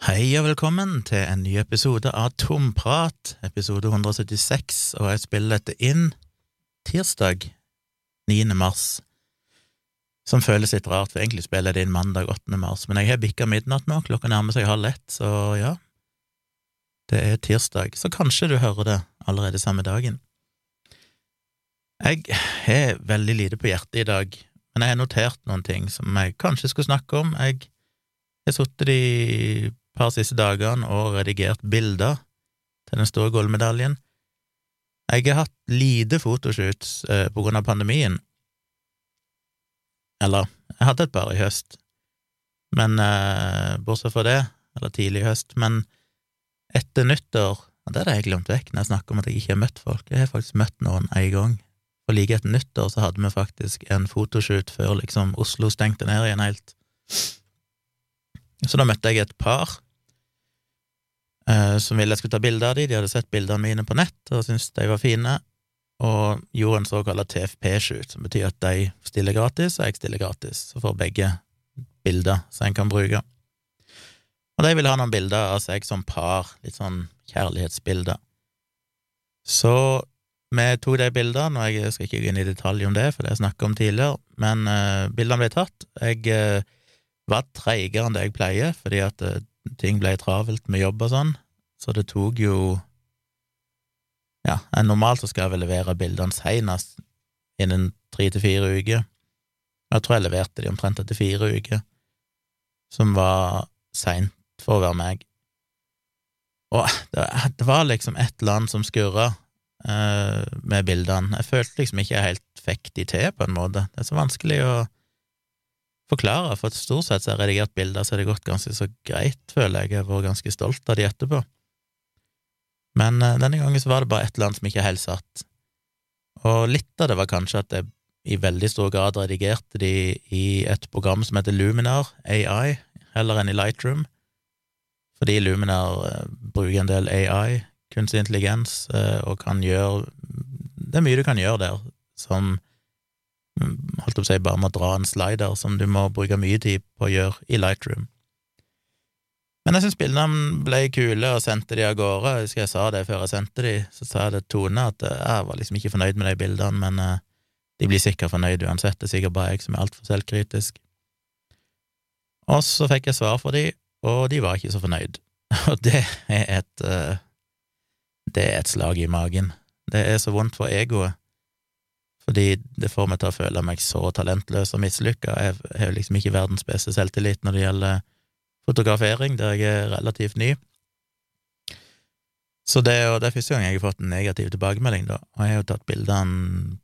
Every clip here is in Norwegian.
Hei og velkommen til en ny episode av Tomprat, episode 176, og jeg spiller dette inn tirsdag 9. mars, som føles litt rart, for egentlig spiller jeg det inn mandag 8. mars, men jeg har bikka midnatt nå, klokka nærmer seg halv ett, så ja, det er tirsdag, så kanskje du hører det allerede samme dagen. Jeg har veldig lite på hjertet i dag, men jeg har notert noen ting som jeg kanskje skulle snakke om. Jeg har sittet de par siste dagene og redigert bilder til den store gullmedaljen. Jeg har hatt lite fotoshoots eh, på grunn av pandemien. Eller, jeg hadde et par i høst, men eh, bortsett fra det, eller tidlig i høst, men etter nyttår og Det hadde jeg glemt vekk når jeg snakker om at jeg ikke har møtt folk. Jeg har faktisk møtt noen en gang. For like etter nyttår så hadde vi faktisk en fotoshoot før liksom Oslo stengte ned igjen helt. Så da møtte jeg et par eh, som ville jeg skulle ta bilde av dem. De hadde sett bildene mine på nett og syntes de var fine, og gjorde en såkalt TFP-shoot, som betyr at de stiller gratis, og jeg stiller gratis. Så får begge bilder som en kan bruke. Og de ville ha noen bilder av seg som par, litt sånn kjærlighetsbilder. Så vi tok de bildene, og jeg skal ikke gå inn i detalj om det, for det jeg snakket om tidligere, men eh, bildene ble tatt. Jeg uh, var treigere enn det jeg pleier, fordi at uh, ting ble travelt med jobb og sånn, så det tok jo Ja, normalt så skal jeg vel levere bildene seinest innen tre til fire uker. Jeg tror jeg leverte de omtrent etter fire uker, som var seint for å være meg. Og det, det var liksom et eller annet som skurra eh, med bildene. Jeg følte liksom ikke jeg helt fikk de til, på en måte. Det er så vanskelig å forklare, for stort sett så har jeg redigert bilder, så har det gått ganske så greit, føler jeg. Jeg har vært ganske stolt av de etterpå. Men uh, denne gangen så var det bare et eller annet som ikke helt satt. Og litt av det var kanskje at jeg i veldig stor grad redigerte de i et program som heter Luminar AI, heller enn i Lightroom, fordi Luminar uh, bruker en del AI, kunstig intelligens, uh, og kan gjøre Det er mye du kan gjøre der som holdt opp å si, bare med å dra en slider som du må bruke mye tid på å gjøre i Lightroom. Men jeg syns bildene ble kule, og sendte de av gårde. Jeg husker jeg sa det før jeg sendte de, så sa jeg det Tone at eh, jeg var liksom ikke fornøyd med de bildene, men uh, de blir sikkert fornøyd uansett. Det er sikkert bare jeg som er altfor selvkritisk. Og så fikk jeg svar fra de, og de var ikke så fornøyd. Og det er et uh, Det er et slag i magen. Det er så vondt for egoet fordi det får meg til å føle meg så talentløs og mislykka. Jeg har jo liksom ikke verdens beste selvtillit når det gjelder fotografering, der jeg er relativt ny. Så det, og det er første gang jeg har fått en negativ tilbakemelding, da, og jeg har jo tatt bildene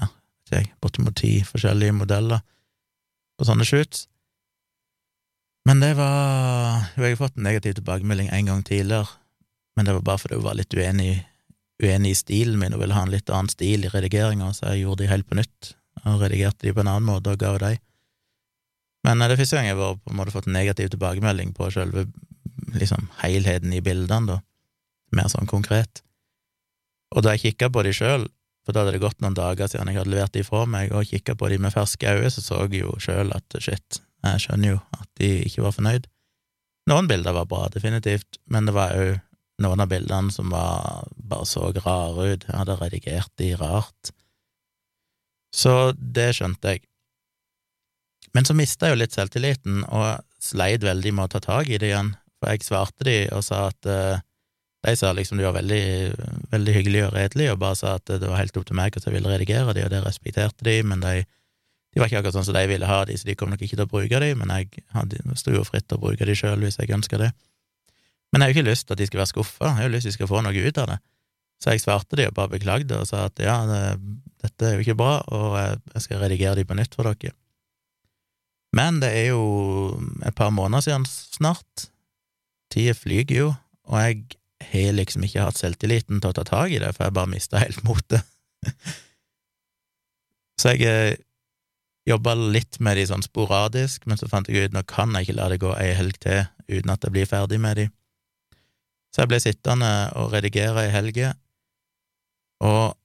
ja, jeg, bortimot ti forskjellige modeller på sånne shoots. Men det var Jo, jeg har fått en negativ tilbakemelding en gang tidligere, men det var bare fordi hun var litt uenig uenig i stilen min og ville ha en litt annen stil i redigeringa, så jeg gjorde de helt på nytt og redigerte de på en annen måte og ga de. Men det er første gang jeg har på en måte fått en negativ tilbakemelding på selve liksom helheten i bildene, da, mer sånn konkret. Og da jeg kikka på de sjøl, for da hadde det gått noen dager siden jeg hadde levert de fra meg, og kikka på de med ferske øyne, så så jeg jo sjøl at shit, jeg skjønner jo at de ikke var fornøyd. Noen bilder var bra, definitivt, men det var òg noen av bildene som var, bare så rare ut. Jeg hadde redigert de rart. Så det skjønte jeg. Men så mista jeg jo litt selvtilliten, og sleit veldig med å ta tak i det igjen, for jeg svarte de og sa at uh, De sa liksom de var veldig, veldig hyggelige og redelige, og bare sa at det var helt opp til meg at jeg ville redigere de, og det respekterte de, men de, de var ikke akkurat sånn som de ville ha de, så de kom nok ikke til å bruke de, men jeg sto jo fritt til å bruke de sjøl hvis jeg ønska det. Men jeg har jo ikke lyst til at de skal være skuffa, jeg har jo lyst til at de skal få noe ut av det. Så jeg svarte de og bare beklagde og sa at ja, det, dette er jo ikke bra, og jeg skal redigere de på nytt for dere. Men det er jo et par måneder siden snart. Tida flyger jo, og jeg har liksom ikke hatt selvtilliten til å ta tak i det, for jeg bare mista helt motet. så jeg eh, jobba litt med de sånn sporadisk, men så fant jeg ut nå kan jeg ikke la det gå ei helg til uten at jeg blir ferdig med de. Så jeg ble sittende og redigere i helge, og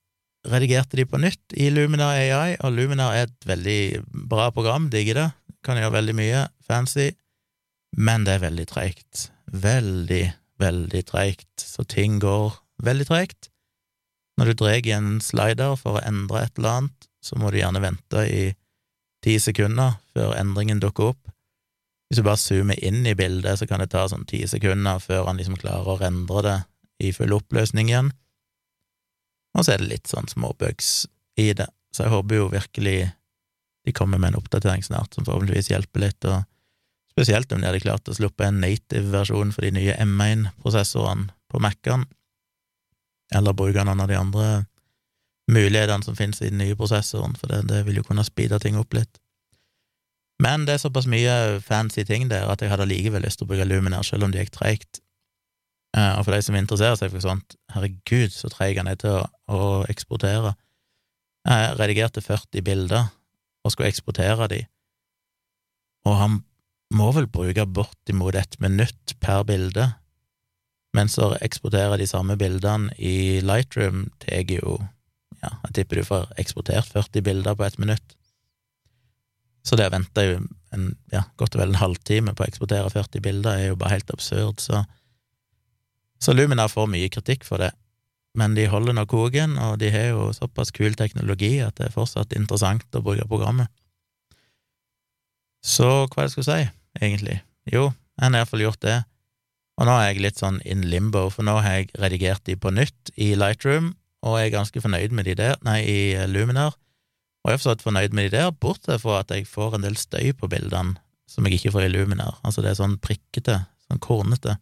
redigerte de på nytt i Luminar AI, og Luminar er et veldig bra program, digger det, kan gjøre veldig mye fancy, men det er veldig treigt. veldig, veldig treigt, så ting går veldig treigt. Når du drar i en slider for å endre et eller annet, så må du gjerne vente i ti sekunder før endringen dukker opp. Hvis du bare zoomer inn i bildet, så kan det ta sånn ti sekunder før han liksom klarer å rendre det i full oppløsning igjen. Og så er det litt sånn småbugs i det, så jeg håper jo virkelig de kommer med en oppdatering snart som forhåpentligvis hjelper litt, og spesielt om de hadde klart å sluppe en native versjon for de nye M1-prosessorene på Mac-en, eller bruke noen av de andre mulighetene som finnes i den nye prosessoren, for det, det vil jo kunne speede ting opp litt. Men det er såpass mye fancy ting der at jeg hadde likevel lyst til å bruke Luminar, selv om det gikk treigt. Eh, og for de som interesserer seg for sånt, herregud, så treig han er til å, å eksportere. Jeg redigerte 40 bilder og skulle eksportere de, og han må vel bruke bortimot et minutt per bilde, mens å eksportere de samme bildene i Lightroom tar jo ja, jeg tipper du får eksportert 40 bilder på ett minutt. Så det å vente en, ja, godt og vel en halvtime på å eksportere 40 bilder er jo bare helt absurd, så Så Lumina får mye kritikk for det, men de holder nå koken, og de har jo såpass kul teknologi at det er fortsatt interessant å bruke programmet. Så hva er det jeg skulle si, egentlig? Jo, jeg har iallfall gjort det, og nå er jeg litt sånn in limbo, for nå har jeg redigert de på nytt i Lightroom, og jeg er ganske fornøyd med de der, nei, i Luminar, og jeg er forstått fornøyd med de der, bortsett fra at jeg får en del støy på bildene som jeg ikke får i Luminar, altså det er sånn prikkete, sånn kornete.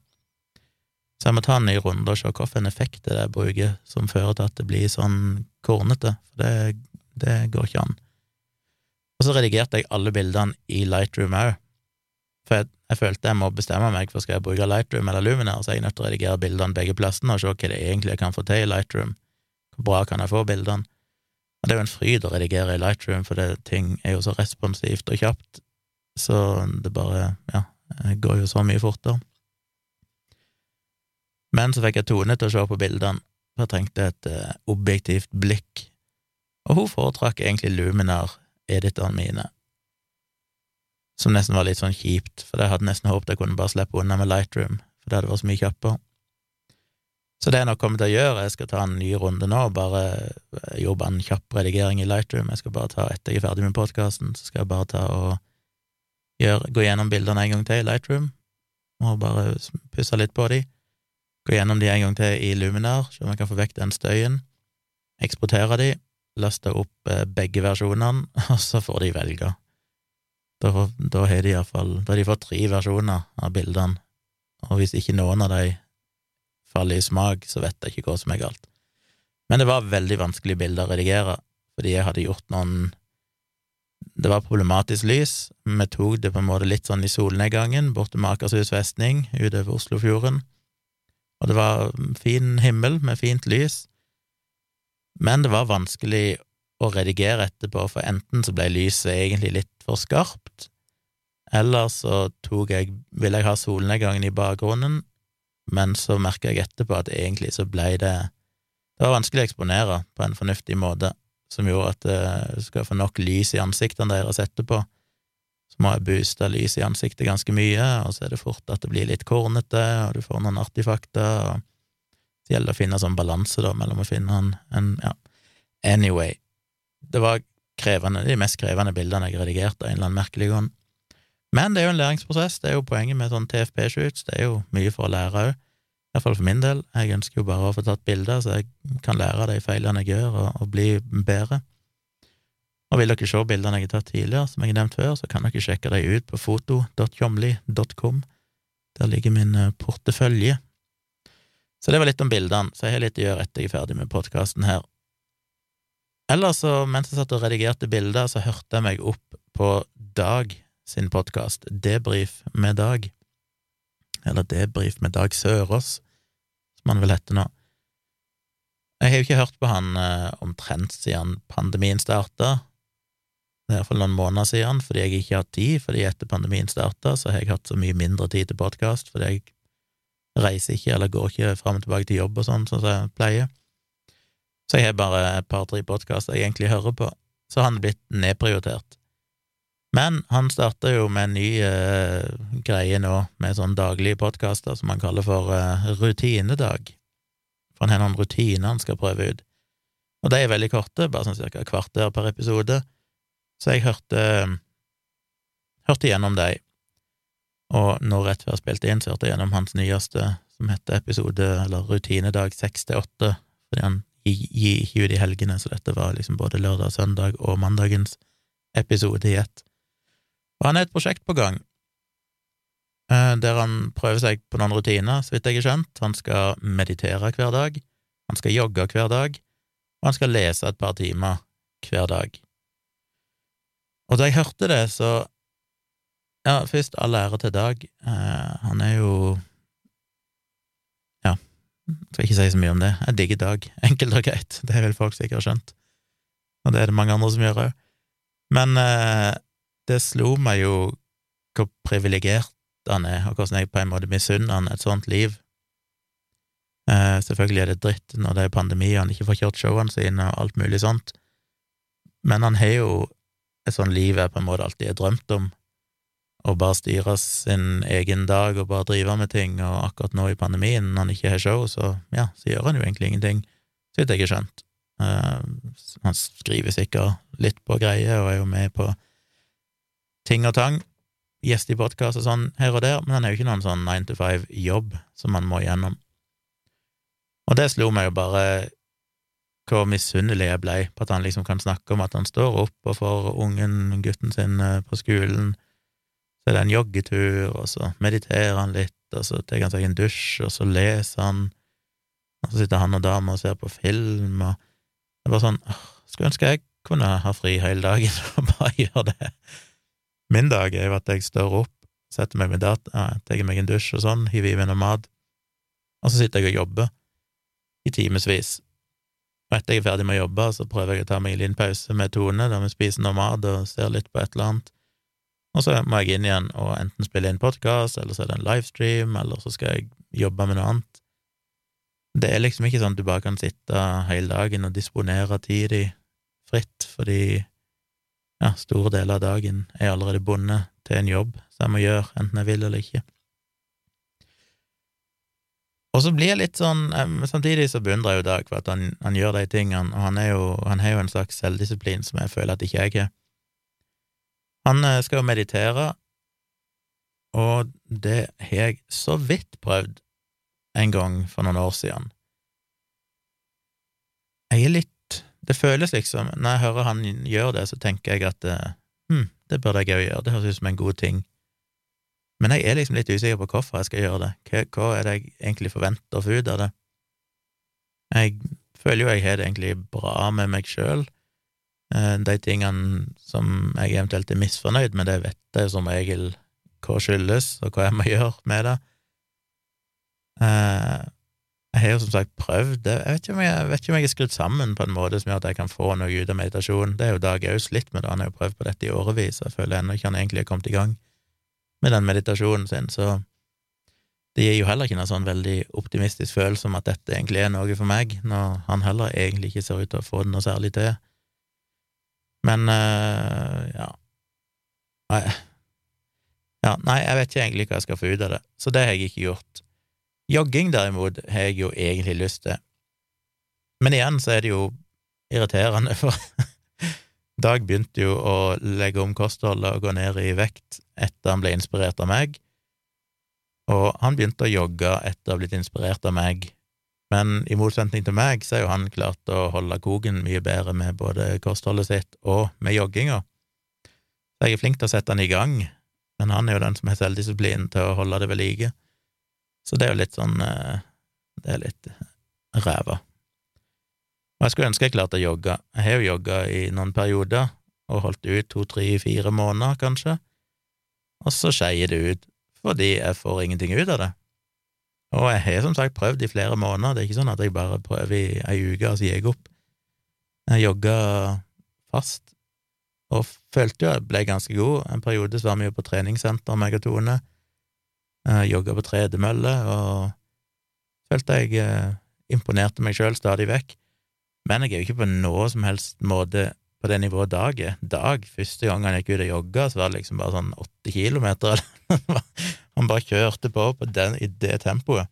Så jeg må ta en ny runde og se hvilken effekt det er jeg bruker som fører til at det blir sånn kornete, for det, det går ikke an. Og så redigerte jeg alle bildene i Lightroom òg, for jeg, jeg, følte jeg må bestemme meg for skal jeg bruke Lightroom eller Luminar, så jeg er nødt til å redigere bildene begge plassene og se hva det egentlig jeg kan få til i Lightroom. Hvor bra kan jeg få bildene? Og det er jo en fryd å redigere i Lightroom, for det, ting er jo så responsivt og kjapt, så det bare, ja, går jo så mye fortere. Men så fikk jeg Tone til å se på bildene, for jeg trengte et uh, objektivt blikk, og hun foretrakk egentlig Luminar-editene mine, som nesten var litt sånn kjipt, for jeg hadde nesten håpet jeg kunne bare slippe unna med Lightroom, for det hadde vært så mye kjappere. Så det jeg nå kommer til å gjøre, jeg skal ta en ny runde nå, bare eh, jobbe en kjapp redigering i Lightroom, jeg skal bare ta, etter jeg er ferdig med podkasten, så skal jeg bare ta og gjøre, gå gjennom bildene en gang til i Lightroom, og bare pusse litt på de, gå gjennom de en gang til i Luminar, så man kan få vekk den støyen, eksportere de, laste opp eh, begge versjonene, og så får de velge. Da, da har de iallfall Da har de fått tre versjoner av bildene, og hvis ikke noen av de faller i smak, så vet jeg ikke hva som er galt. Men det var veldig vanskelig bilde å redigere, fordi jeg hadde gjort noen Det var problematisk lys, vi tok det på en måte litt sånn i solnedgangen, borte med Akershus festning, utover Oslofjorden, og det var fin himmel med fint lys, men det var vanskelig å redigere etterpå, for enten så ble lyset egentlig litt for skarpt, eller så tok jeg, ville jeg ha solnedgangen i bakgrunnen, men så merka jeg etterpå at egentlig så blei det Det var vanskelig å eksponere på en fornuftig måte, som gjorde at du skal få nok lys i ansiktene deres etterpå, så må jeg booste lyset i ansiktet ganske mye, og så er det fort at det blir litt kornete, og du får noen artifakter, og så gjelder det å finne sånn balanse, da, mellom å finne en, en Ja, anyway, det var krevende, de mest krevende bildene jeg redigerte av en eller annen merkelig grunn. Men det er jo en læringsprosess, det er jo poenget med sånn TFP-shoots, det er jo mye for å lære òg, iallfall for min del. Jeg ønsker jo bare å få tatt bilder, så jeg kan lære av de feilene jeg gjør, og, og bli bedre. Og vil dere se bildene jeg har tatt tidligere, som jeg har nevnt før, så kan dere sjekke dem ut på foto.tjomli.com. Der ligger min eh, portefølje. Så det var litt om bildene, så jeg har litt å gjøre etter jeg er ferdig med podkasten her. Ellers så, mens jeg satt og redigerte bilder, så hørte jeg meg opp på Dag sin podkast Debrif med Dag, eller Debrif med Dag Sørås, som han vil hete nå. Jeg har jo ikke hørt på han eh, omtrent siden pandemien starta. Det er iallfall noen måneder siden, fordi jeg ikke har hatt tid, fordi etter pandemien starta, så har jeg hatt så mye mindre tid til podkast, fordi jeg reiser ikke eller går ikke fram og tilbake til jobb og sånn, sånn som jeg pleier. Så jeg har bare et par-tre podkaster jeg egentlig hører på. Så han blitt nedprioritert. Men han starta jo med en ny uh, greie nå, med sånn daglige podkaster som han kaller for uh, rutinedag. For han har noen rutiner han skal prøve ut. Og de er veldig korte, bare sånn cirka kvarter per episode. Så jeg hørte, hørte gjennom de. Og nå rett før jeg spilte inn, så hørte jeg gjennom hans nyeste, som heter episode, eller rutinedag seks til åtte, fordi han gir ikke ut i helgene, så dette var liksom både lørdag, søndag og mandagens episode i ett. Og han har et prosjekt på gang eh, der han prøver seg på noen rutiner, så vidt jeg har skjønt. Han skal meditere hver dag, han skal jogge hver dag, og han skal lese et par timer hver dag. Og da jeg hørte det, så Ja, først all ære til Dag. Eh, han er jo Ja, skal ikke si så mye om det. Jeg digger Dag. Enkelt og greit. Det vil folk sikkert ha skjønt. Og det er det mange andre som gjør òg. Men eh, det slo meg jo hvor privilegert han er, og hvordan jeg på en måte misunner han et sånt liv. Eh, selvfølgelig er det dritt når det er pandemi og han ikke får kjørt showene sine og alt mulig sånt, men han har jo et sånt liv jeg på en måte alltid har drømt om, å bare styre sin egen dag og bare drive med ting, og akkurat nå i pandemien, når han ikke har show, så ja, så gjør han jo egentlig ingenting, så vidt jeg har skjønt. Uh, han skriver sikkert litt på greier og er jo med på ting og tang, gjest i podkast og sånn her og der, men han er jo ikke noen sånn nine to five-jobb som han må gjennom. Og det slo meg jo bare hvor misunnelig jeg blei på at han liksom kan snakke om at han står opp og får ungen, gutten sin, eh, på skolen, så er det en joggetur, og så mediterer han litt, og så tar han seg en dusj, og så leser han, og så sitter han og dama og ser på film, og det er bare sånn Skulle ønske jeg kunne ha fri hele dagen og bare gjøre det. Min dag er jo at jeg står opp, setter meg med data, tar meg en dusj og sånn, hiver i meg noe mat, og så sitter jeg og jobber i timevis. Og etter jeg er ferdig med å jobbe, så prøver jeg å ta meg en liten pause med Tone, der vi spiser noe mat og ser litt på et eller annet. Og så må jeg inn igjen og enten spille inn podkast, eller så er det en livestream, eller så skal jeg jobbe med noe annet. Det er liksom ikke sånn at du bare kan sitte hele dagen og disponere tida di fritt, fordi ja, store deler av dagen er jeg allerede bundet til en jobb som jeg må gjøre, enten jeg vil eller ikke. Og så blir jeg litt sånn Samtidig så beundrer jeg jo Dag for at han, han gjør de tingene, og han, jo, han har jo en slags selvdisiplin som jeg føler at ikke jeg har. Han eh, skal jo meditere, og det har jeg så vidt prøvd en gang for noen år siden. Jeg er litt det føles liksom, når jeg hører han gjør det, så tenker jeg at hm, det burde jeg òg gjøre, det høres ut som en god ting. Men jeg er liksom litt usikker på hvorfor jeg skal gjøre det, hva, er det jeg egentlig forventer å få ut av det? Jeg føler jo jeg har det egentlig bra med meg sjøl. Eh, de tingene som jeg eventuelt er misfornøyd med, det vet jeg som regel hva skyldes, og hva jeg må gjøre med det. Jeg har jo som sagt prøvd det. Jeg vet ikke om jeg, vet ikke om jeg er skrudd sammen på en måte som gjør at jeg kan få noe ut av meditasjon. Det er jo Dag Aus slitt med, da han har jo prøvd på dette i årevis, og jeg føler ennå ikke han egentlig har kommet i gang med den meditasjonen sin, så det gir jo heller ikke noe sånn veldig optimistisk følelse om at dette egentlig er noe for meg, når han heller egentlig ikke ser ut til å få det noe særlig til. Men øh, ja Nei. Ja, nei, jeg vet ikke egentlig hva jeg skal få ut av det, så det har jeg ikke gjort. Jogging, derimot, har jeg jo egentlig lyst til. Men igjen så er det jo irriterende, for Dag begynte jo å legge om kostholdet og gå ned i vekt etter han ble inspirert av meg, og han begynte å jogge etter å ha blitt inspirert av meg, men i motsetning til meg så har jo han klart å holde koken mye bedre med både kostholdet sitt og med jogginga. Så jeg er flink til å sette han i gang, men han er jo den som har selvdisiplin til å holde det ved like. Så det er jo litt sånn eh, Det er litt ræva. Og jeg skulle ønske jeg klarte å jogge. Jeg har jo jogga i noen perioder, og holdt ut to, tre, fire måneder, kanskje, og så skeier det ut, fordi jeg får ingenting ut av det. Og jeg har som sagt prøvd i flere måneder, det er ikke sånn at jeg bare prøver i ei uke, og så gir jeg opp. Jeg jogga fast, og følte jo jeg ble ganske god. En periode så var vi jo på treningssenter, meg og Tone, jeg jogga på tredemølle og følte jeg uh, imponerte meg sjøl stadig vekk. Men jeg er jo ikke på noe som helst måte på det nivået Dag er. Dag, første gang han gikk ut og jogga, så var det liksom bare sånn åtte kilometer. han bare kjørte på, på den, i det tempoet.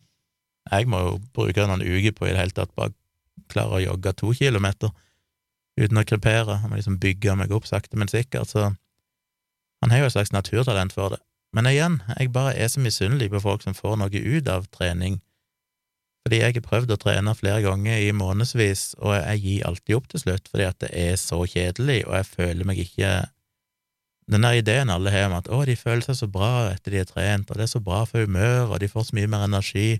Jeg må jo bruke noen uker på i det hele tatt bare klare å jogge to kilometer uten å krepere. Han må liksom bygge meg opp sakte, men sikkert, så han har jo et slags naturtalent for det. Men igjen, jeg bare er så misunnelig på folk som får noe ut av trening. Fordi jeg har prøvd å trene flere ganger i månedsvis, og jeg gir alltid opp til slutt fordi at det er så kjedelig, og jeg føler meg ikke Den der ideen alle har om at å, de føler seg så bra etter de har trent, og det er så bra for humør, og de får så mye mer energi.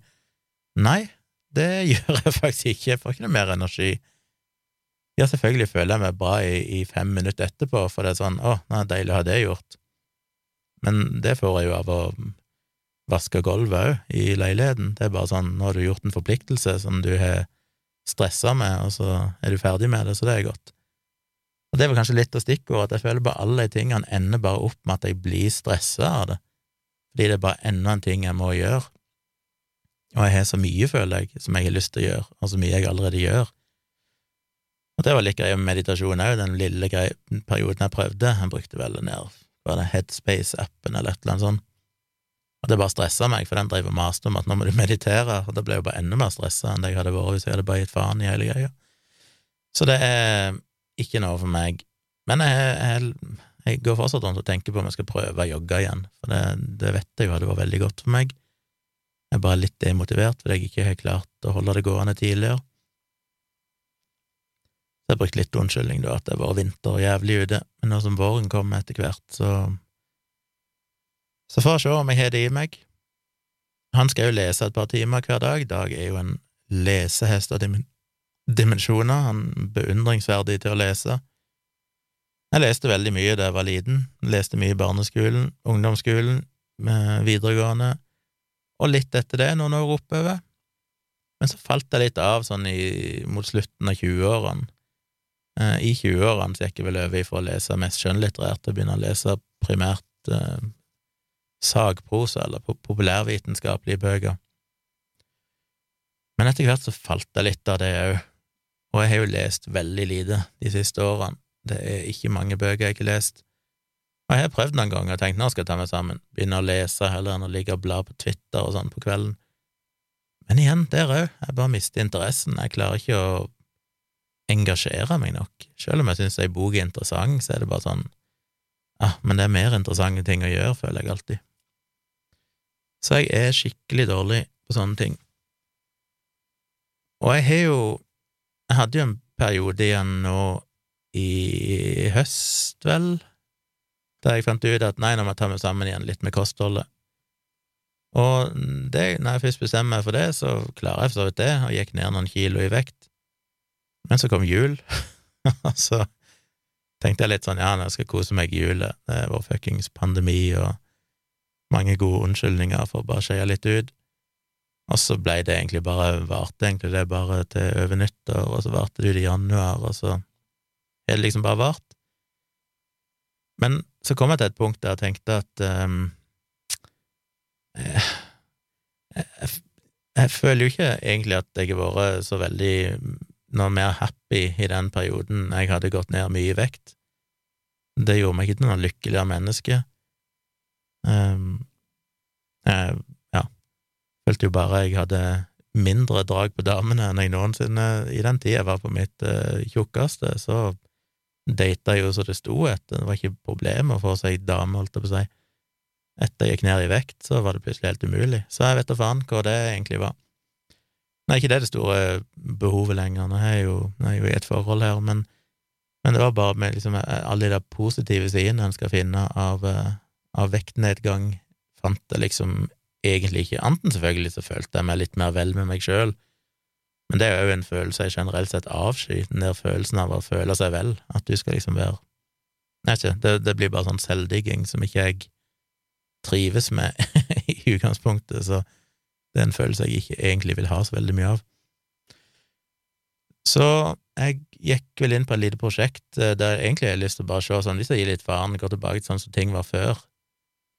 Nei, det gjør jeg faktisk ikke, jeg får ikke noe mer energi. Ja, selvfølgelig føler jeg meg bra i, i fem minutter etterpå, for det er sånn å, er deilig å ha det gjort, men det får jeg jo av å vaske gulvet òg i leiligheten. Det er bare sånn, nå har du gjort en forpliktelse som du har stressa med, og så er du ferdig med det, så det er godt. Og det er vel kanskje litt av stikkordet, at jeg føler bare alle de tingene ender bare opp med at jeg blir stressa av det, fordi det er bare enda en ting jeg må gjøre. Og jeg har så mye, føler jeg, som jeg har lyst til å gjøre, og så mye jeg allerede gjør. Og det var litt greia med meditasjon òg, den lille perioden jeg prøvde. Jeg brukte vel en der, var det Headspace-appen eller et eller annet sånt og det bare stressa meg, for den drev og maste om at nå må du meditere, og det ble jo bare enda mer stressa enn det jeg hadde vært hvis jeg hadde bare gitt faen i hele greia. Så det er ikke noe for meg. Men jeg, jeg, jeg går fortsatt rundt og tenker på om jeg skal prøve å jogge igjen, for det, det vet jeg jo hadde vært veldig godt for meg. Jeg er bare litt demotivert fordi jeg ikke har klart å holde det gående tidligere. Så jeg brukte litt unnskyldning, da, at det var vinter og jævlig ute, men nå som våren kommer etter hvert, så så får jeg se om jeg har det i meg. Han skal jo lese et par timer hver dag. Dag er jo en lesehest av dimensjoner, han er beundringsverdig til å lese. Jeg leste veldig mye da jeg var liten, leste mye i barneskolen, ungdomsskolen, videregående, og litt etter det noen år oppover. Men så falt jeg litt av sånn i, mot slutten av 20-årene. Eh, I 20-årene gikk jeg vel over fra å lese mest skjønnlitterært til å begynne å lese primært eh, sagprosa eller populærvitenskapelige bøker. Men etter hvert så falt det litt av det òg, og jeg har jo lest veldig lite de siste årene. Det er ikke mange bøker jeg ikke har lest. Og jeg har prøvd noen ganger og tenkt nå skal jeg ta meg sammen, begynne å lese heller enn å ligge og bla på Twitter og sånn på kvelden. Men igjen, der òg, jeg bare mister interessen, jeg klarer ikke å engasjere meg nok. Selv om jeg syns ei bok er interessant, så er det bare sånn ah, men det er mer interessante ting å gjøre, føler jeg alltid. Så jeg er skikkelig dårlig på sånne ting. Og jeg har jo Jeg hadde jo en periode igjen nå i høst, vel, der jeg fant ut at nei, nå må jeg ta meg sammen igjen litt med kostholdet. Og det, når jeg først bestemmer meg for det, så klarer jeg for så vidt det, og gikk ned noen kilo i vekt. Men så kom jul, og så tenkte jeg litt sånn ja, jeg skal kose meg i julet, det er vår fuckings pandemi og mange gode unnskyldninger for å bare skeie litt ut. Og så ble det egentlig bare varte egentlig det bare til over nyttår, og så varte det ut i januar, og så er det liksom bare vart. Men så kom jeg til et punkt der jeg tenkte at um, jeg, jeg, jeg, føler jo ikke egentlig at jeg har vært så veldig noe mer happy i den perioden jeg hadde gått ned mye i vekt. Det gjorde meg ikke til noe lykkeligere menneske. Um, jeg, ja, følte jo bare jeg hadde mindre drag på damene enn jeg noensinne I den tida var på mitt uh, tjukkeste, så data jo så det sto etter, det var ikke problem å få seg dame, holdt jeg på å si. Etter jeg gikk ned i vekt, så var det plutselig helt umulig, så jeg vet da faen hva det egentlig var. Nei, ikke det er det store behovet lenger, nå er jeg jo, er jo i et forhold her, men, men det var bare med liksom alle de der positive sidene en skal finne av, uh, av vektnedgang, fant jeg liksom egentlig ikke. Anten selvfølgelig så følte jeg meg litt mer vel med meg sjøl, men det er jo en følelse jeg generelt sett avskyr, den der følelsen av å føle seg vel, at du skal liksom være Nei, ikke, det, det blir bare sånn selvdigging som ikke jeg trives med i utgangspunktet, så det er en følelse jeg ikke egentlig vil ha så veldig mye av. Så jeg gikk vel inn på et lite prosjekt eh, der jeg egentlig har lyst til å bare se sånn, hvis jeg gir litt faen, går tilbake til sånn som ting var før,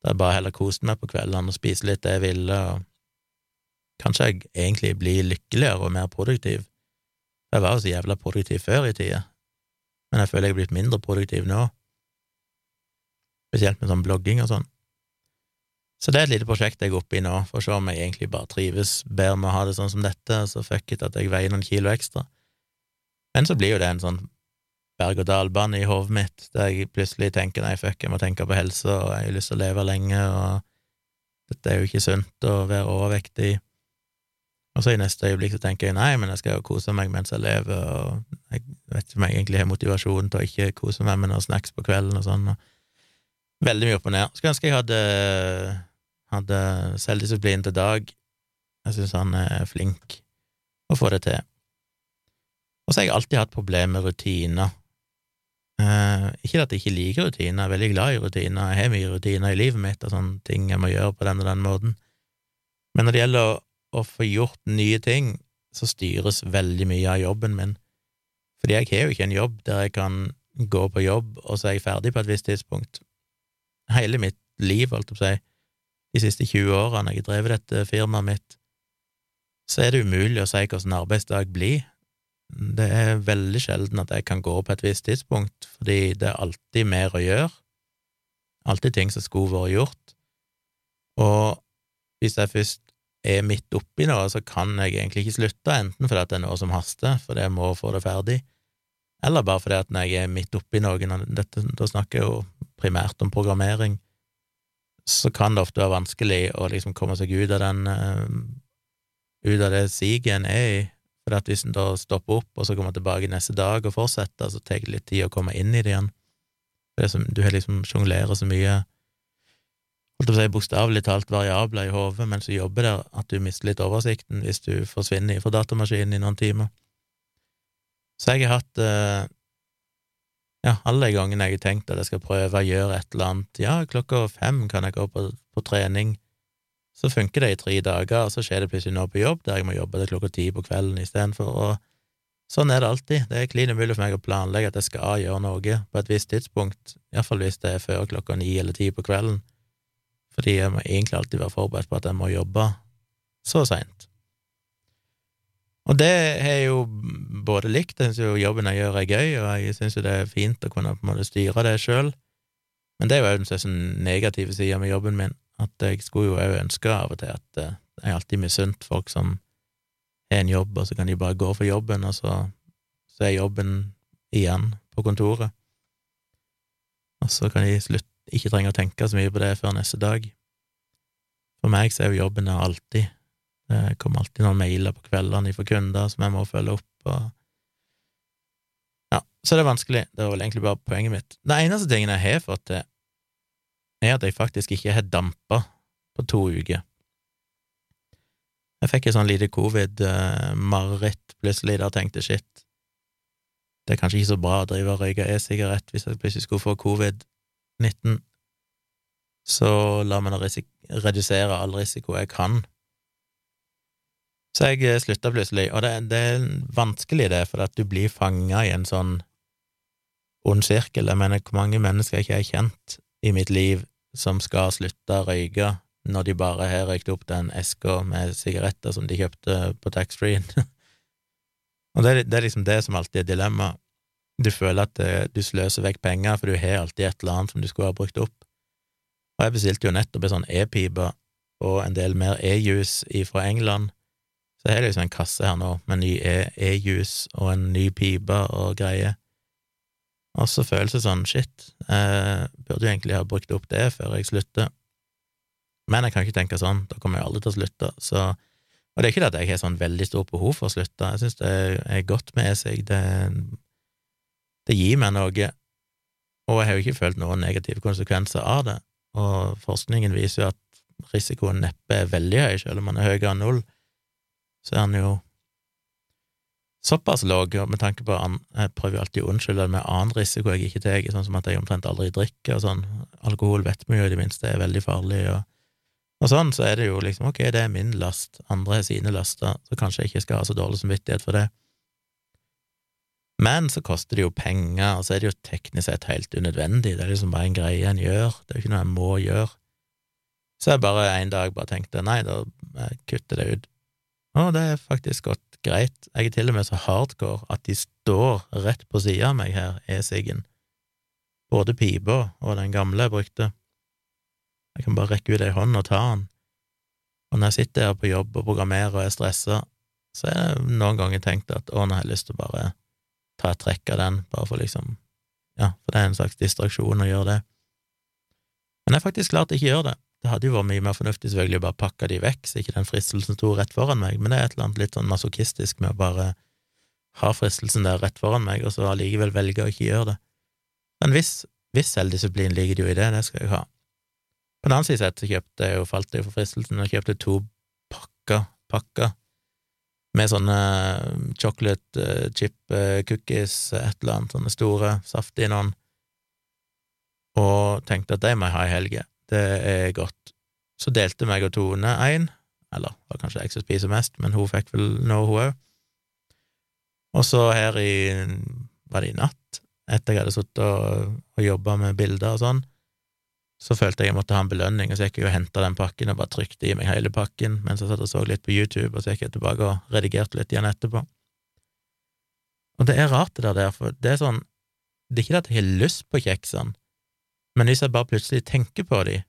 der jeg bare heller koste meg på kveldene og spiste litt det jeg ville, og kanskje jeg egentlig blir lykkeligere og mer produktiv. Jeg var jo så jævla produktiv før i tida, men jeg føler jeg er blitt mindre produktiv nå, spesielt med sånn blogging og sånn. Så det er et lite prosjekt jeg er oppe i nå, for å se om jeg egentlig bare trives bedre med å ha det sånn som dette, så fuck it at jeg veier noen kilo ekstra. Men så blir jo det en sånn berg-og-dal-bane i hodet mitt, der jeg plutselig tenker nei, fuck, jeg må tenke på helse, og jeg har lyst til å leve lenge, og dette er jo ikke sunt å være overvektig. Og så i neste øyeblikk så tenker jeg nei, men jeg skal jo kose meg mens jeg lever, og jeg vet ikke om jeg egentlig har motivasjon til å ikke kose meg med noen snacks på kvelden og sånn. Veldig mye opp og ned. Skulle ønske jeg hadde, hadde selvdisiplin til Dag. Jeg syns han er flink å få det til. Og så har jeg alltid hatt problemer med rutiner. Eh, ikke at jeg ikke liker rutiner, jeg er veldig glad i rutiner, jeg har mye rutiner i livet mitt og sånne ting jeg må gjøre på den og den måten, men når det gjelder å å få gjort nye ting, så styres veldig mye av jobben min. Fordi jeg har jo ikke en jobb der jeg kan gå på jobb, og så er jeg ferdig på et visst tidspunkt. Hele mitt liv, holdt jeg på å si, de siste 20 årene jeg har drevet dette firmaet mitt, så er det umulig å si hvordan arbeidsdag blir. Det er veldig sjelden at jeg kan gå på et visst tidspunkt, fordi det er alltid mer å gjøre, alltid ting som skulle vært gjort, og hvis jeg først er midt oppi noe, så kan jeg egentlig ikke slutte, enten fordi det er noe som haster, fordi jeg må få det ferdig, eller bare fordi at når jeg er midt oppi noe, da snakker jeg jo primært om programmering, så kan det ofte være vanskelig å liksom komme seg ut av den uh, ut av det siget en er i, for at hvis en da stopper opp og så kommer tilbake neste dag og fortsetter, så tar det litt tid å komme inn i det igjen. Det som, du har liksom sjonglerer så mye holdt å si bokstavelig talt variabler i hodet mens du jobber der, at du mister litt oversikten hvis du forsvinner fra datamaskinen i noen timer. Så jeg har hatt eh, ja, alle gangene jeg har tenkt at jeg skal prøve å gjøre et eller annet, ja, klokka fem kan jeg gå på, på trening, så funker det i tre dager, og så skjer det plutselig nå på jobb der jeg må jobbe til klokka ti på kvelden istedenfor, og sånn er det alltid, det er klin umulig for meg å planlegge at jeg skal gjøre noe på et visst tidspunkt, iallfall hvis det er før klokka ni eller ti på kvelden fordi jeg må egentlig alltid være forberedt på at jeg må jobbe så seint. Og det har jeg jo både likt, jeg syns jo jobben jeg gjør er gøy, og jeg syns jo det er fint å kunne på en måte styre det sjøl, men det er jo òg den sånn negative sida med jobben min, at jeg skulle jo òg ønske av og til at eh, jeg alltid misunt folk som har en jobb, og så kan de bare gå for jobben, og så, så er jobben igjen på kontoret, og så kan de slutte ikke trenge å tenke så mye på det før neste dag. For meg så er jo jobben der alltid. Det kommer alltid noen mailer på kveldene fra kunder som jeg må følge opp, og Ja, så det er vanskelig. Det var vel egentlig bare poenget mitt. Den eneste tingen jeg har fått til, er at jeg faktisk ikke har dampa på to uker. Jeg fikk et sånn lite covid-mareritt plutselig, da tenkte shit, det er kanskje ikke så bra å drive og røyke e-sigarett hvis jeg plutselig skulle få covid 19, så la meg redusere all risiko jeg kan. Så jeg eh, slutta plutselig, og det, det, er vanskelig, det, for at du blir fanga i en sånn ond sirkel. Jeg mener, hvor mange mennesker jeg ikke har kjent i mitt liv som skal slutte å røyke når de bare har røykt opp den eska med sigaretter som de kjøpte på taxfree-en. og det, det, er liksom det som alltid er dilemmaet du føler at eh, du sløser vekk penger, for du har alltid et eller annet som du skulle ha brukt opp. Og jeg bestilte jo nettopp en sånn e-pipe og en del mer e-juice fra England, så jeg har liksom en kasse her nå med ny e- e-juice og en ny pipe og greier. Og så føles det sånn, shit, eh, burde jo egentlig ha brukt opp det før jeg slutter. Men jeg kan ikke tenke sånn, da kommer jeg aldri til å slutte, så Og det er ikke det at jeg har sånn veldig stort behov for å slutte, jeg synes det er godt med seg, det er det gir meg noe, og jeg har jo ikke følt noen negative konsekvenser av det, og forskningen viser jo at risikoen neppe er veldig høy, selv om man er høyere enn null, så er han jo såpass lav med tanke på an, Jeg prøver jo alltid å unnskylde det med annen risiko jeg ikke tar, sånn som at jeg omtrent aldri drikker og sånn. Alkohol vet vi jo i det minste er veldig farlig, og, og sånn, så er det jo liksom ok, det er min last, andre er sine laster, så kanskje jeg ikke skal ha så dårlig samvittighet for det. Men så koster det jo penger, og så er det jo teknisk sett helt unødvendig, det er liksom bare en greie en gjør, det er jo ikke noe jeg må gjøre. Så jeg bare en dag bare tenkte nei, da kutter det ut, Og det er faktisk gått greit. Jeg er til og med så hardcore at de står rett på sida av meg her, e-siggen. Både pipa og den gamle jeg brukte. Jeg kan bare rekke ut ei hånd og ta den. Og når jeg sitter her på jobb og programmerer og er stressa, så har jeg noen ganger tenkt at å, nå har jeg lyst til å bare ta et trekk av den, bare for liksom Ja, for det er en slags distraksjon å gjøre det. Men jeg er faktisk klart ikke gjør det. Det hadde jo vært mye mer fornuftig selvfølgelig å bare pakke de vekk, så ikke den fristelsen sto rett foran meg, men det er et eller annet litt sånn masochistisk med å bare ha fristelsen der rett foran meg, og så allikevel velge å ikke gjøre det. Men hvis, hvis selvdisiplin ligger det jo i det, det skal jeg ha. På den annen side så kjøpte jeg jo, falt jeg for fristelsen og kjøpte to pakker, pakker med sånne chocolate uh, chip uh, cookies, et eller annet, sånne store, saftige noen, og tenkte at de må jeg ha i helga. Det er godt. Så delte meg og Tone én, eller det var kanskje jeg som spiser mest, men hun fikk vel noe, hun òg. Og så her i var det i natt, etter jeg hadde sittet og, og jobba med bilder og sånn, så følte jeg jeg måtte ha en belønning, og så gikk jeg og henta den pakken og bare trykte i meg hele pakken mens jeg satt og så litt på YouTube, og så gikk jeg tilbake og redigerte litt igjen etterpå. Og det er rart, det der, for det er sånn Det er ikke det at jeg har lyst på kjeksene, men hvis jeg bare plutselig tenker på de,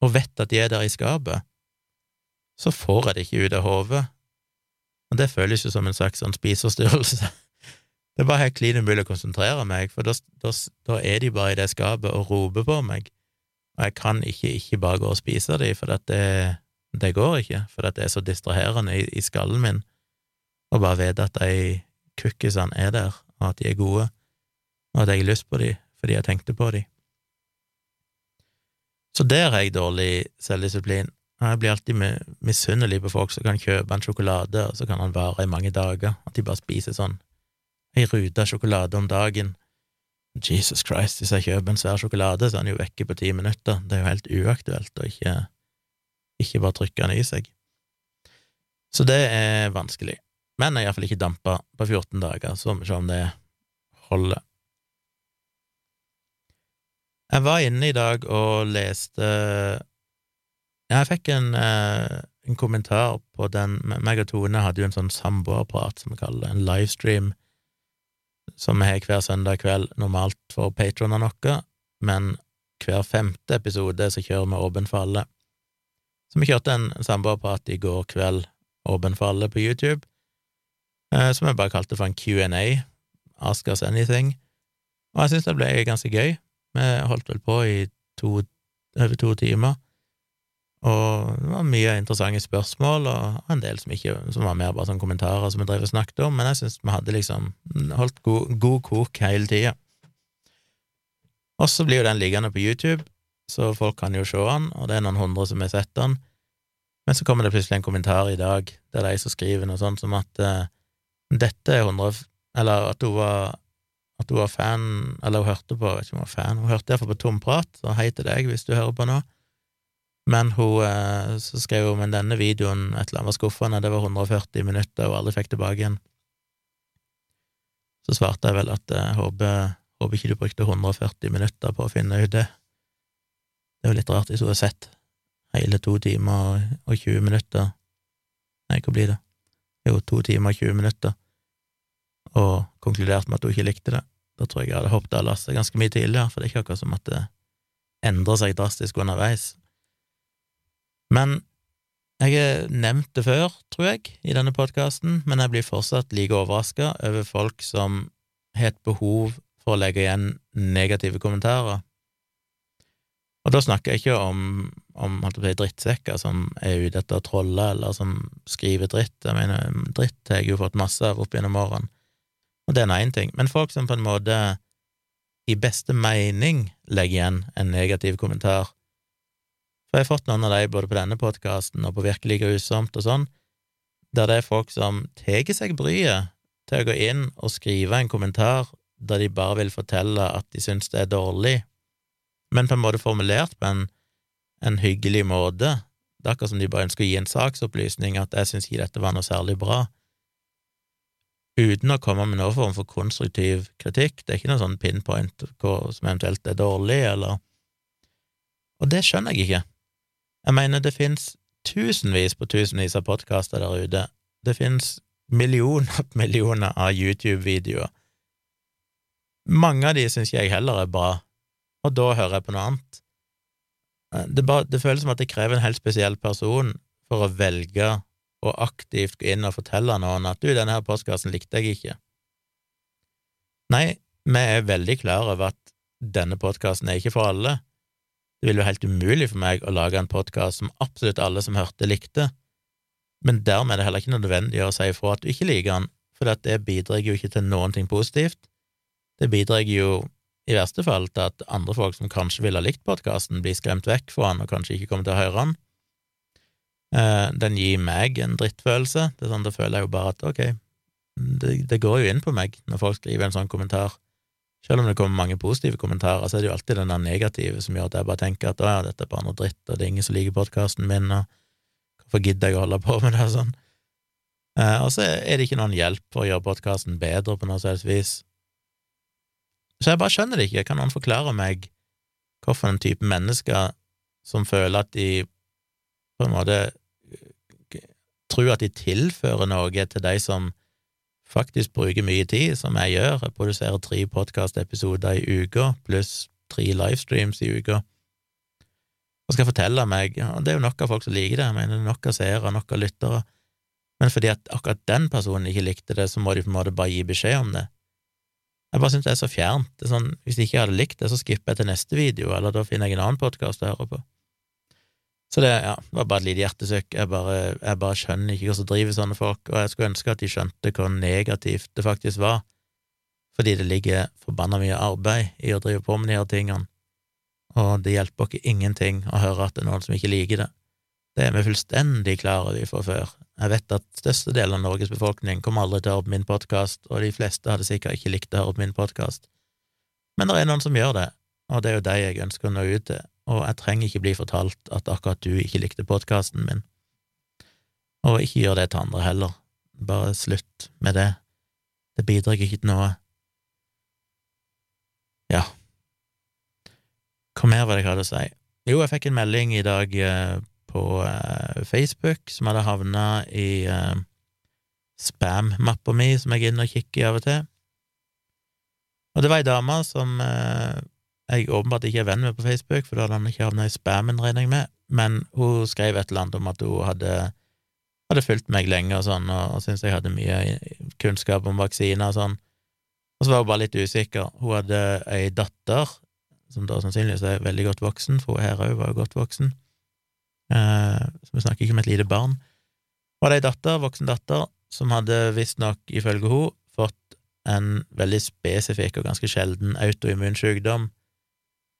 og vet at de er der i skapet, så får jeg det ikke ut av hodet, og det føles jo som en slags sånn spiseforstyrrelse. Det er bare helt klin umulig å konsentrere meg, for da, da, da, er de bare i det skapet og roper på meg, og jeg kan ikke ikke bare gå og spise de, for det, det går ikke, for det er så distraherende i, i skallen min å bare vite at de kukkisene er der, og at de er gode, og at jeg har lyst på de fordi jeg tenkte på de. Så der har jeg dårlig selvdisiplin. Jeg blir alltid misunnelig på folk som kan kjøpe en sjokolade, og så kan den vare i mange dager, at de bare spiser sånn ei rute sjokolade om dagen. Jesus Christ, hvis jeg kjøper en svær sjokolade, så er den jo vekke på ti minutter. Det er jo helt uaktuelt å ikke, ikke bare trykke den i seg. Så det er vanskelig. Men jeg har iallfall ikke dampa på 14 dager, så vi se om det holder. Jeg var inne i dag og leste Jeg fikk en, eh, en kommentar på den meg og Tone hadde jo en sånn samboerprat, som vi kaller det, en livestream, som vi har hver søndag kveld, normalt for patronene våre, men hver femte episode så kjører vi Åpen for alle. Så vi kjørte en samboerprat i går kveld, Åpen for alle, på YouTube, eh, som jeg bare kalte for en Q&A, Ask us anything, og jeg syns det ble ganske gøy. Vi holdt vel på i to, over to timer, og det var mye interessante spørsmål, og en del som, ikke, som var mer bare sånn kommentarer som vi drev og snakket om, men jeg syns vi hadde liksom holdt god, god kok hele tida. Og så blir jo den liggende på YouTube, så folk kan jo se den, og det er noen hundre som har sett den. Men så kommer det plutselig en kommentar i dag, der er ei som skriver noe sånt som at uh, dette er hundre Eller at hun var at hun var fan, eller hun hørte på, jeg vet ikke om hun var fan, hun hørte iallfall på Tomprat, så hei til deg hvis du hører på nå. Men hun eh, så skrev hun men denne videoen et eller annet var skuffende, det var 140 minutter og aldri fikk tilbake igjen. Så svarte jeg vel at jeg håper, håper ikke du brukte 140 minutter på å finne ut det. Det er jo litt rart hvis hun har sett hele to timer og 20 minutter Nei, hva blir det? Jo, to timer og 20 minutter, og konkludert med at hun ikke likte det. Da tror jeg jeg hadde hoppet av lasset ganske mye tidligere, for det er ikke akkurat som at det endrer seg drastisk underveis. Men jeg har nevnt det før, tror jeg, i denne podkasten, men jeg blir fortsatt like overraska over folk som har et behov for å legge igjen negative kommentarer. Og da snakker jeg ikke om, om si, drittsekker som er ute etter å trolle, eller som skriver dritt. Jeg mener, dritt har jeg jo fått masse av opp gjennom årene. Og det er nå én ting, men folk som på en måte i beste mening legger igjen en negativ kommentar. For jeg har fått noen av de både på denne podkasten og på Virkelig grusomt og sånn, der det er folk som tar seg bryet til å gå inn og skrive en kommentar der de bare vil fortelle at de syns det er dårlig, men på en måte formulert på en, en hyggelig måte. Det er akkurat som de bare ønsker å gi en saksopplysning, at jeg syns ikke dette var noe særlig bra uten å komme med noen form for konstruktiv kritikk. Det er ikke noe sånn pinpoint som eventuelt er dårlig, eller Og det skjønner jeg ikke. Jeg mener det finnes tusenvis på tusenvis av podkaster der ute. Det finnes millioner på millioner av YouTube-videoer. Mange av de syns jeg heller er bra, og da hører jeg på noe annet. Det, bare, det føles som at det krever en helt spesiell person for å velge å aktivt gå inn og fortelle noen at du, denne her postkassen likte jeg ikke. Nei, vi er veldig klar over at denne podkasten er ikke for alle. Det ville jo helt umulig for meg å lage en podkast som absolutt alle som hørte, likte, men dermed er det heller ikke nødvendig å si ifra at du ikke liker den, for det bidrar jo ikke til noen ting positivt. Det bidrar jo i verste fall til at andre folk som kanskje ville ha likt podkasten, blir skremt vekk fra den og kanskje ikke kommer til å høre den. Eh, den gir meg en drittfølelse. Det er sånn, Da føler jeg jo bare at ok, det, det, går jo inn på meg når folk skriver en sånn kommentar. Selv om det kommer mange positive kommentarer, så er det jo alltid den der negative som gjør at jeg bare tenker at å ja, dette er bare noe dritt, og det er ingen som liker podkasten min, og hvorfor gidder jeg å holde på med det sånn? Eh, og så er det ikke noen hjelp for å gjøre podkasten bedre på noe selvs vis. Så jeg bare skjønner det ikke. Kan noen forklare meg hvorfor en type mennesker som føler at de på en måte tror at de tilfører noe til de som faktisk bruker mye tid, som jeg gjør. Jeg produserer tre podkastepisoder i uka, pluss tre livestreams i uka. Og skal fortelle meg ja, Det er jo nok av folk som liker det, jeg mener er nok av seere, nok av lyttere, men fordi at akkurat den personen ikke likte det, så må de på en måte bare gi beskjed om det. Jeg bare synes det er så fjernt. Det er sånn, hvis de ikke hadde likt det, så skipper jeg til neste video, eller da finner jeg en annen podkast å høre på. Så det, ja, var bare et lite hjertesøk. Jeg bare, jeg bare skjønner ikke hva som driver sånne folk, og jeg skulle ønske at de skjønte hvor negativt det faktisk var, fordi det ligger forbanna mye arbeid i å drive på med de her tingene, og det hjelper ikke ingenting å høre at det er noen som ikke liker det. Det er vi fullstendig klar over fra før. Jeg vet at størstedelen av Norges befolkning kommer aldri til å høre på min podkast, og de fleste hadde sikkert ikke likt å høre på min podkast, men det er noen som gjør det, og det er jo de jeg ønsker å nå ut til og jeg trenger ikke bli fortalt at akkurat du ikke likte podkasten min. Og ikke gjør det til andre heller. Bare slutt med det. Det bidrar ikke til noe. Ja. Hva mer var det jeg hadde å si? Jo, jeg fikk en melding i dag eh, på eh, Facebook som hadde havna i eh, spam-mappa mi, som jeg er inne og kikker i av og til. Og det var ei dame som jeg åpenbart ikke er venn med på Facebook, for da hadde han ikke havna i spammen, regner jeg med, men hun skrev et eller annet om at hun hadde, hadde fulgt meg lenge og sånn, og, og syntes jeg hadde mye kunnskap om vaksiner og sånn, og så var hun bare litt usikker. Hun hadde ei datter, som da sannsynligvis er veldig godt voksen, for hun her òg var jo godt voksen, eh, så vi snakker ikke om et lite barn. Hun hadde ei datter, voksen datter, som hadde visstnok, ifølge hun, fått en veldig spesifikk og ganske sjelden autoimmun sykdom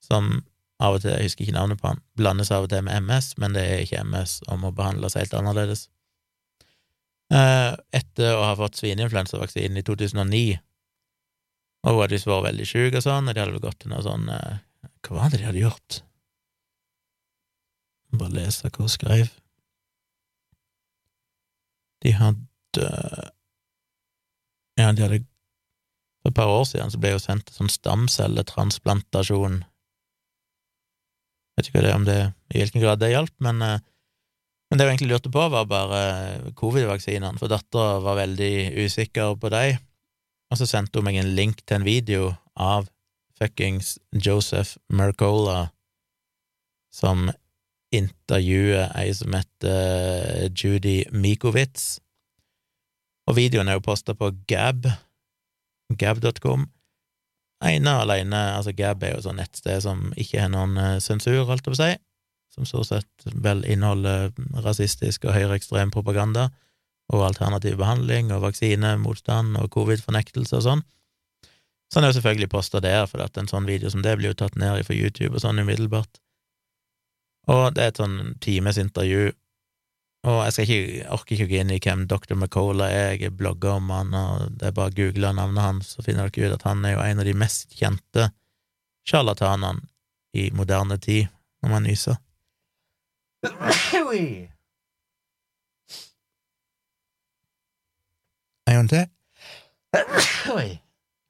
som av og til, jeg husker ikke navnet på han, blandes av og til med MS, men det er ikke MS og må behandles helt annerledes. Eh, etter å ha fått svineinfluensavaksinen i 2009, og hun hadde visst vært veldig syk og sånn, og de hadde vel gått til noe sånn eh, Hva var det de hadde gjort? Bare lese hva hun skrev. De hadde Ja, de hadde For et par år siden så ble hun sendt til sånn stamcelletransplantasjon Vet ikke det, det, i hvilken grad det hjalp, men, eh, men det jeg egentlig lurte på, var bare covid-vaksinene, for dattera var veldig usikker på dem, og så sendte hun meg en link til en video av fuckings Joseph Mercola som intervjuer ei som heter Judy Mikowitz, og videoen er jo posta på Gab, gab.com, ene og alene Altså, Gab er jo sånn nettsted som ikke har noen eh, sensur, holdt jeg på å som stort sett vel inneholder rasistisk og høyreekstrem propaganda og alternativ behandling og vaksinemotstand og covid-fornektelse og sånn. Så han er jo selvfølgelig posta der, for at en sånn video som det blir jo tatt ned fra YouTube og sånn umiddelbart. Og det er et sånn times intervju og jeg skal ikke, orker ikke å gå inn i hvem Dr. McCola er, jeg blogger om han, og det er bare å google navnet hans, så finner dere ut at han er jo en av de mest kjente sjarlatanene i moderne tid, når man nyser. En gang til.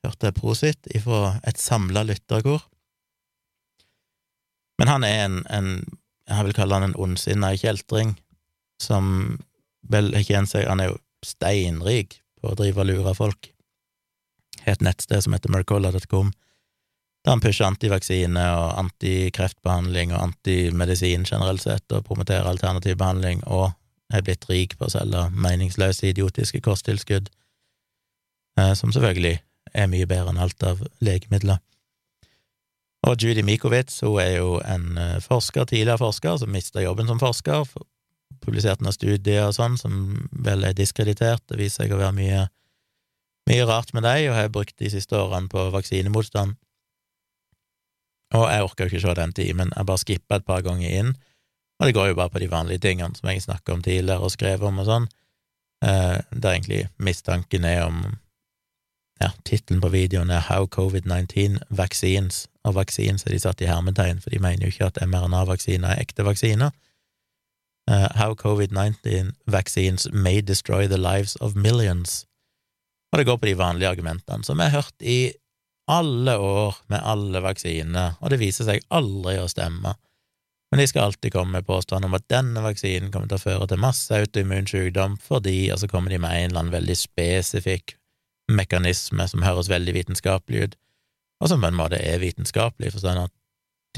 Hørte prosit ifra et samla lytterkor. Men han er en, en, jeg vil kalle han en ondsinna kjeltring som vel ikke en Han er jo steinrik på å drive og lure folk. Har et nettsted som heter mercola.com, der han pusher antivaksine og antikreftbehandling og antimedisin generelt sett, og promoterer alternativ behandling, og er blitt rik på å selge meningsløse, idiotiske kosttilskudd, eh, som selvfølgelig er mye bedre enn alt av legemidler. Og Judy Mikowitz hun er jo en eh, forsker, tidligere forsker, som mista jobben som forsker, publisert noen studier og sånn som vel er diskreditert, det viser seg å være mye, mye rart med dem, og har brukt de siste årene på vaksinemotstand. Og jeg orker jo ikke se den timen, jeg bare skippa et par ganger inn, og det går jo bare på de vanlige tingene som jeg snakka om tidligere og skrev om og sånn, eh, der egentlig mistanken er om ja, tittelen på videoen er How COVID-19 Vaccines, og vaccines er de satt i hermetegn, for de mener jo ikke at mRNA-vaksiner er ekte vaksiner. Uh, how COVID-19 vaccines may destroy the lives of millions. Og det går på de vanlige argumentene som vi har hørt i alle år med alle vaksiner, og det viser seg aldri å stemme. Men de skal alltid komme med påstand om at denne vaksinen kommer til å føre til masse autoimmun sykdom fordi, og så kommer de med en eller annen veldig spesifikk mekanisme som høres veldig vitenskapelig ut, og som på en måte er vitenskapelig, forstått at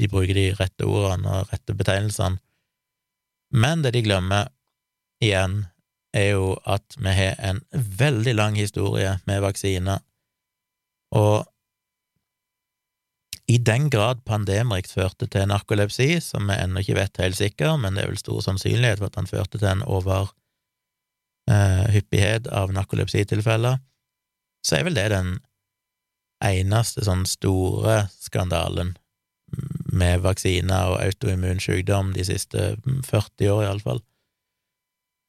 de bruker de rette ordene og rette betegnelsene. Men det de glemmer, igjen, er jo at vi har en veldig lang historie med vaksiner, og i den grad Pandemrix førte til narkolepsi, som vi ennå ikke vet helt sikker, men det er vel stor sannsynlighet for at han førte til en overhyppighet eh, av narkolepsitilfeller, så er vel det den eneste sånn store skandalen med vaksiner og autoimmun sykdom de siste 40 år, iallfall.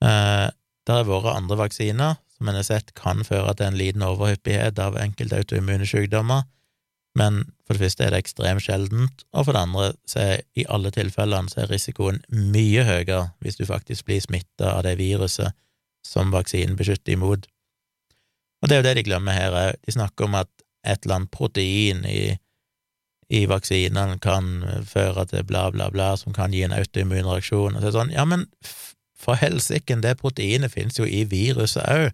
Eh, det har vært andre vaksiner som en har sett kan føre til en liten overhyppighet av enkelte autoimmune sykdommer, men for det første er det ekstremt sjeldent, og for det andre så er i alle tilfellene så er risikoen mye høyere hvis du faktisk blir smitta av det viruset som vaksinen beskytter imot. Og det er jo det de glemmer her òg. De snakker om at et eller annet protein i, i vaksinene kan føre til bla, bla, bla, som kan gi en autoimmun reaksjon. Og så er det sånn, ja, men for helsike, det proteinet finnes jo i viruset òg.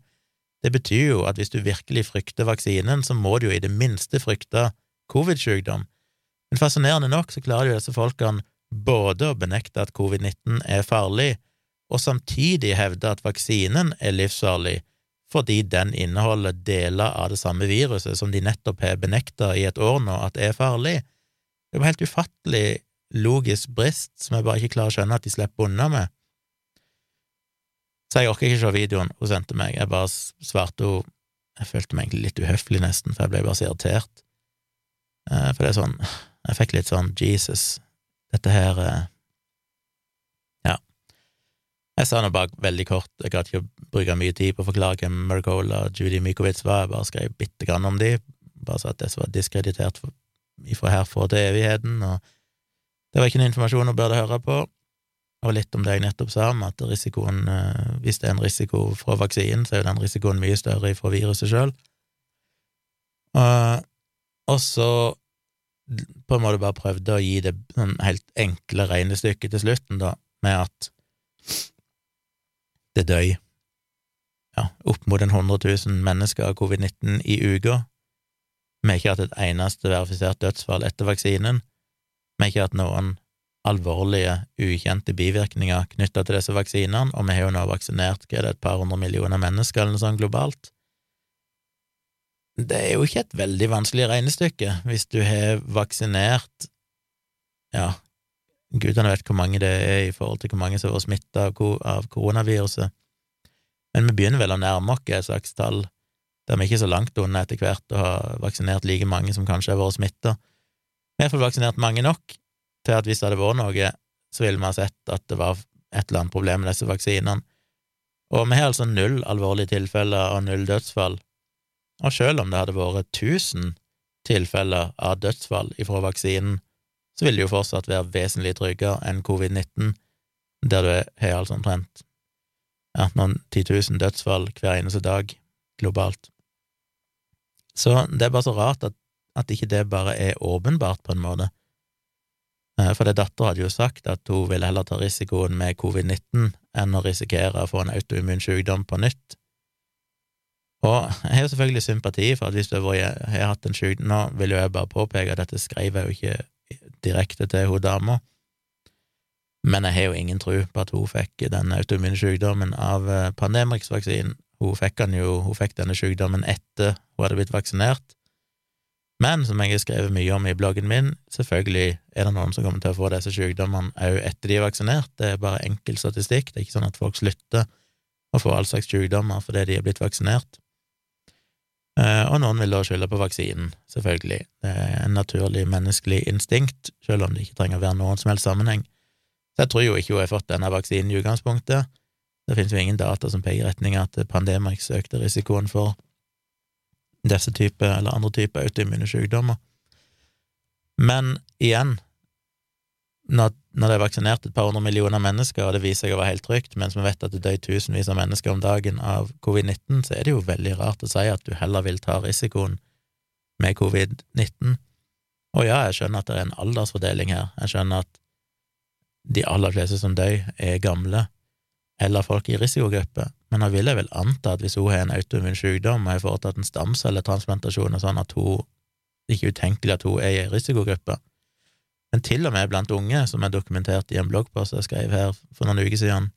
Det betyr jo at hvis du virkelig frykter vaksinen, så må du jo i det minste frykte covid-sykdom. Men fascinerende nok så klarer jo disse folkene både å benekte at covid-19 er farlig, og samtidig hevde at vaksinen er livsfarlig, fordi den inneholder deler av det samme viruset som de nettopp har benekta i et år nå at er farlig. Det er jo helt ufattelig logisk brist som jeg bare ikke klarer å skjønne at de slipper unna med. Så jeg orker ikke se videoen hun sendte meg, jeg bare svarte henne Jeg følte meg egentlig litt uhøflig, nesten, for jeg ble bare så irritert. Eh, for det er sånn Jeg fikk litt sånn Jesus, dette her eh. Jeg sa nå bare veldig kort, jeg gadd ikke å bruke mye tid på å forklare hvem Mercola og Judy Mykowitz var, jeg bare skrev bitte grann om de, bare så at det var diskreditert fra herfra til evigheten, og det var ikke noe informasjon hun burde høre på. Og litt om det jeg nettopp sa, om at risikoen, eh, hvis det er en risiko fra vaksinen, så er jo den risikoen mye større fra viruset sjøl. Og så på en måte bare prøvde å gi det sånn helt enkle regnestykket til slutten, da, med at det døy ja, opp mot en 100 000 mennesker av covid-19 i uka. Vi har ikke hatt et eneste verifisert dødsfall etter vaksinen. Vi har ikke hatt noen alvorlige, ukjente bivirkninger knytta til disse vaksinene, og vi har jo nå vaksinert hva er det, et par hundre millioner mennesker eller noe sånt globalt det er jo ikke et veldig vanskelig regnestykke hvis du har vaksinert Ja, gudene vet hvor mange det er i forhold til hvor mange som har vært smitta av koronaviruset, men vi begynner vel å nærme oss et slags tall der vi ikke er så langt unna etter hvert å ha vaksinert like mange som kanskje har vært smitta. Vi har fått vaksinert mange nok til at hvis det hadde vært noe, så ville vi ha sett at det var et eller annet problem med disse vaksinene. Og vi har altså null alvorlige tilfeller og null dødsfall og selv om det hadde vært 1000 tilfeller av dødsfall ifra vaksinen, så vil det jo fortsatt være vesentlig tryggere enn covid-19, der du har altså omtrent ja, noen 10 000 dødsfall hver eneste dag globalt. Så det er bare så rart at, at ikke det bare er åpenbart, på en måte. Eh, for det dattera hadde jo sagt at hun ville heller ta risikoen med covid-19 enn å risikere å få en autoimmun sykdom på nytt. Og jeg har jo selvfølgelig sympati for at hvis du har hatt en sykdom Nå vil jo jeg bare påpeke at dette skrev jeg jo ikke direkte til hun dama, men jeg har jo ingen tro på at hun fikk den autoimmune sykdommen av eh, Pandemrix-vaksinen. Hun fikk, jo, hun fikk denne sykdommen etter hun hadde blitt vaksinert. Men som jeg har skrevet mye om i bloggen min, selvfølgelig er det noen som kommer til å få disse sykdommene òg etter de er vaksinert. Det er bare enkel statistikk. Det er ikke sånn at folk slutter å få all slags sykdommer fordi de er blitt vaksinert. Eh, og noen vil da skylde på vaksinen, selvfølgelig. Det er en naturlig menneskelig instinkt, selv om det ikke trenger å være noen som helst sammenheng. Jeg tror jo ikke hun har fått denne vaksinen i utgangspunktet. Det finnes jo ingen data som peker i retning at Pandemrix økte risikoen for disse type eller andre typer autoimmune sykdommer. Men igjen, når, når, det er vaksinert et par hundre millioner mennesker, og det viser seg å være helt trygt, mens vi vet at det dør tusenvis av mennesker om dagen av covid-19, så er det jo veldig rart å si at du heller vil ta risikoen med covid-19. Og ja, jeg skjønner at det er en aldersfordeling her, jeg skjønner at de aller fleste som dør, er gamle eller folk i risikogrupper, men da vil jeg vel anta at hvis hun har en autoimmun sykdom og har foretatt en stamcelletransplantasjon og sånn at hun det er ikke utenkelig at hun er i risikogruppe, men til og med blant unge, som er dokumentert i en bloggpost jeg skrev her for noen uker siden,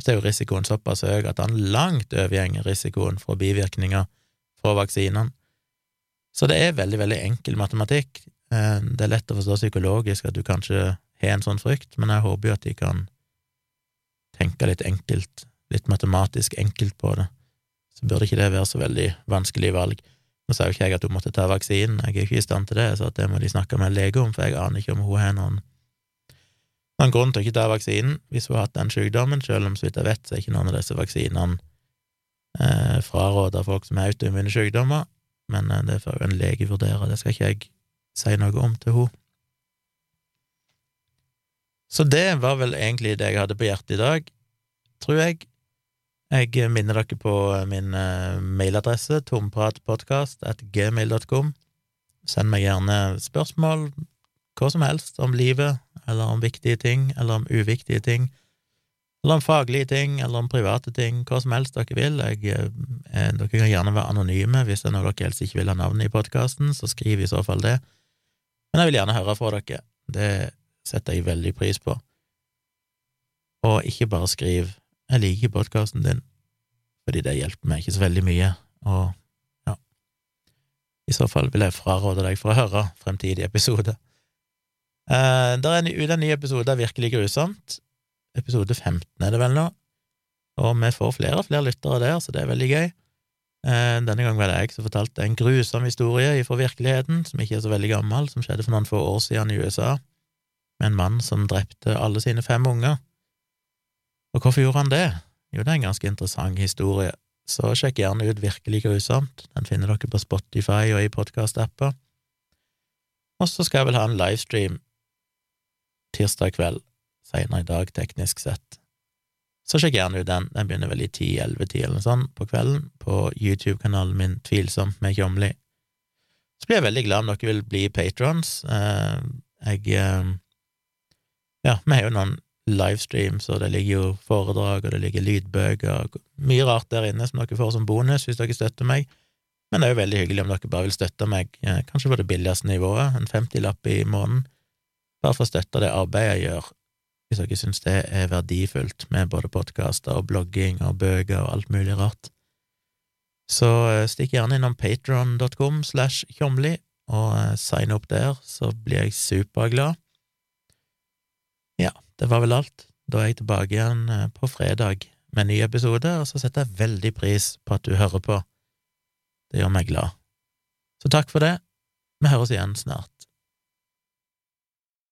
så er jo risikoen såpass høy at han langt overgjenger risikoen for bivirkninger fra vaksinene. Så det er veldig, veldig enkel matematikk. Eh, det er lett å forstå psykologisk at du kanskje har en sånn frykt, men jeg håper jo at de kan tenke litt enkelt, litt matematisk enkelt på det. Så burde ikke det være så veldig vanskelig valg. Nå sa jo ikke jeg at hun måtte ta vaksinen, jeg er ikke i stand til det, så det må de snakke med en lege om, for jeg aner ikke om hun har noen, noen grunn til å ikke ta vaksinen hvis hun har hatt den sykdommen, selv om så vidt jeg vet, så er ikke noen av disse vaksinene eh, fraråder folk som har autoimmune sykdommer, men eh, det får jo en lege vurdere, det skal ikke jeg si noe om til henne. Så det var vel egentlig det jeg hadde på hjertet i dag, tror jeg. Jeg minner dere på min eh, mailadresse tompratpodkast.gmail.com. Send meg gjerne spørsmål, hva som helst, om livet, eller om viktige ting, eller om uviktige ting, eller om faglige ting, eller om private ting, hva som helst dere vil. Jeg, eh, dere kan gjerne være anonyme hvis det er noe dere helst ikke vil ha navnet i podkasten, så skriv i så fall det. Men jeg vil gjerne høre fra dere. Det setter jeg veldig pris på. Og ikke bare skriv 'jeg liker podkasten din', fordi det hjelper meg ikke så veldig mye, og ja, i så fall vil jeg fraråde deg for å høre fremtidige episoder. Eh, der er ute en ny episode av Virkelig grusomt, episode 15 er det vel nå, og vi får flere og flere lyttere der, så det er veldig gøy. Eh, denne gangen var det jeg som fortalte en grusom historie fra virkeligheten, som ikke er så veldig gammel, som skjedde for noen få år siden i USA, med en mann som drepte alle sine fem unger. Og hvorfor gjorde han det? Jo, det er en ganske interessant historie, så sjekk gjerne ut Virkelig grusomt. Den finner dere på Spotify og i podkast-apper. Og så skal jeg vel ha en livestream tirsdag kveld, seinere i dag, teknisk sett. Så sjekk gjerne ut den. Den begynner vel i ti-elleve-tid eller noe sånt på kvelden, på YouTube-kanalen min Tvilsomt med Kjomli. Så blir jeg veldig glad om dere vil bli patrons. Eh, jeg eh, Ja, vi har jo noen livestreams, og det ligger jo foredrag, og det ligger lydbøker, mye rart der inne som dere får som bonus hvis dere støtter meg. Men det er jo veldig hyggelig om dere bare vil støtte meg, eh, kanskje på det billigste nivået, en femtilapp i måneden, bare for å støtte det arbeidet jeg gjør, hvis dere syns det er verdifullt med både podkaster og blogging og bøker og alt mulig rart. Så eh, stikk gjerne innom patron.com slash tjomli og eh, sign opp der, så blir jeg superglad. Ja, det var vel alt. Da er jeg tilbake igjen eh, på fredag med en ny episode, og så setter jeg veldig pris på at du hører på. Det gjør meg glad. Så takk for det. Vi høres igjen snart.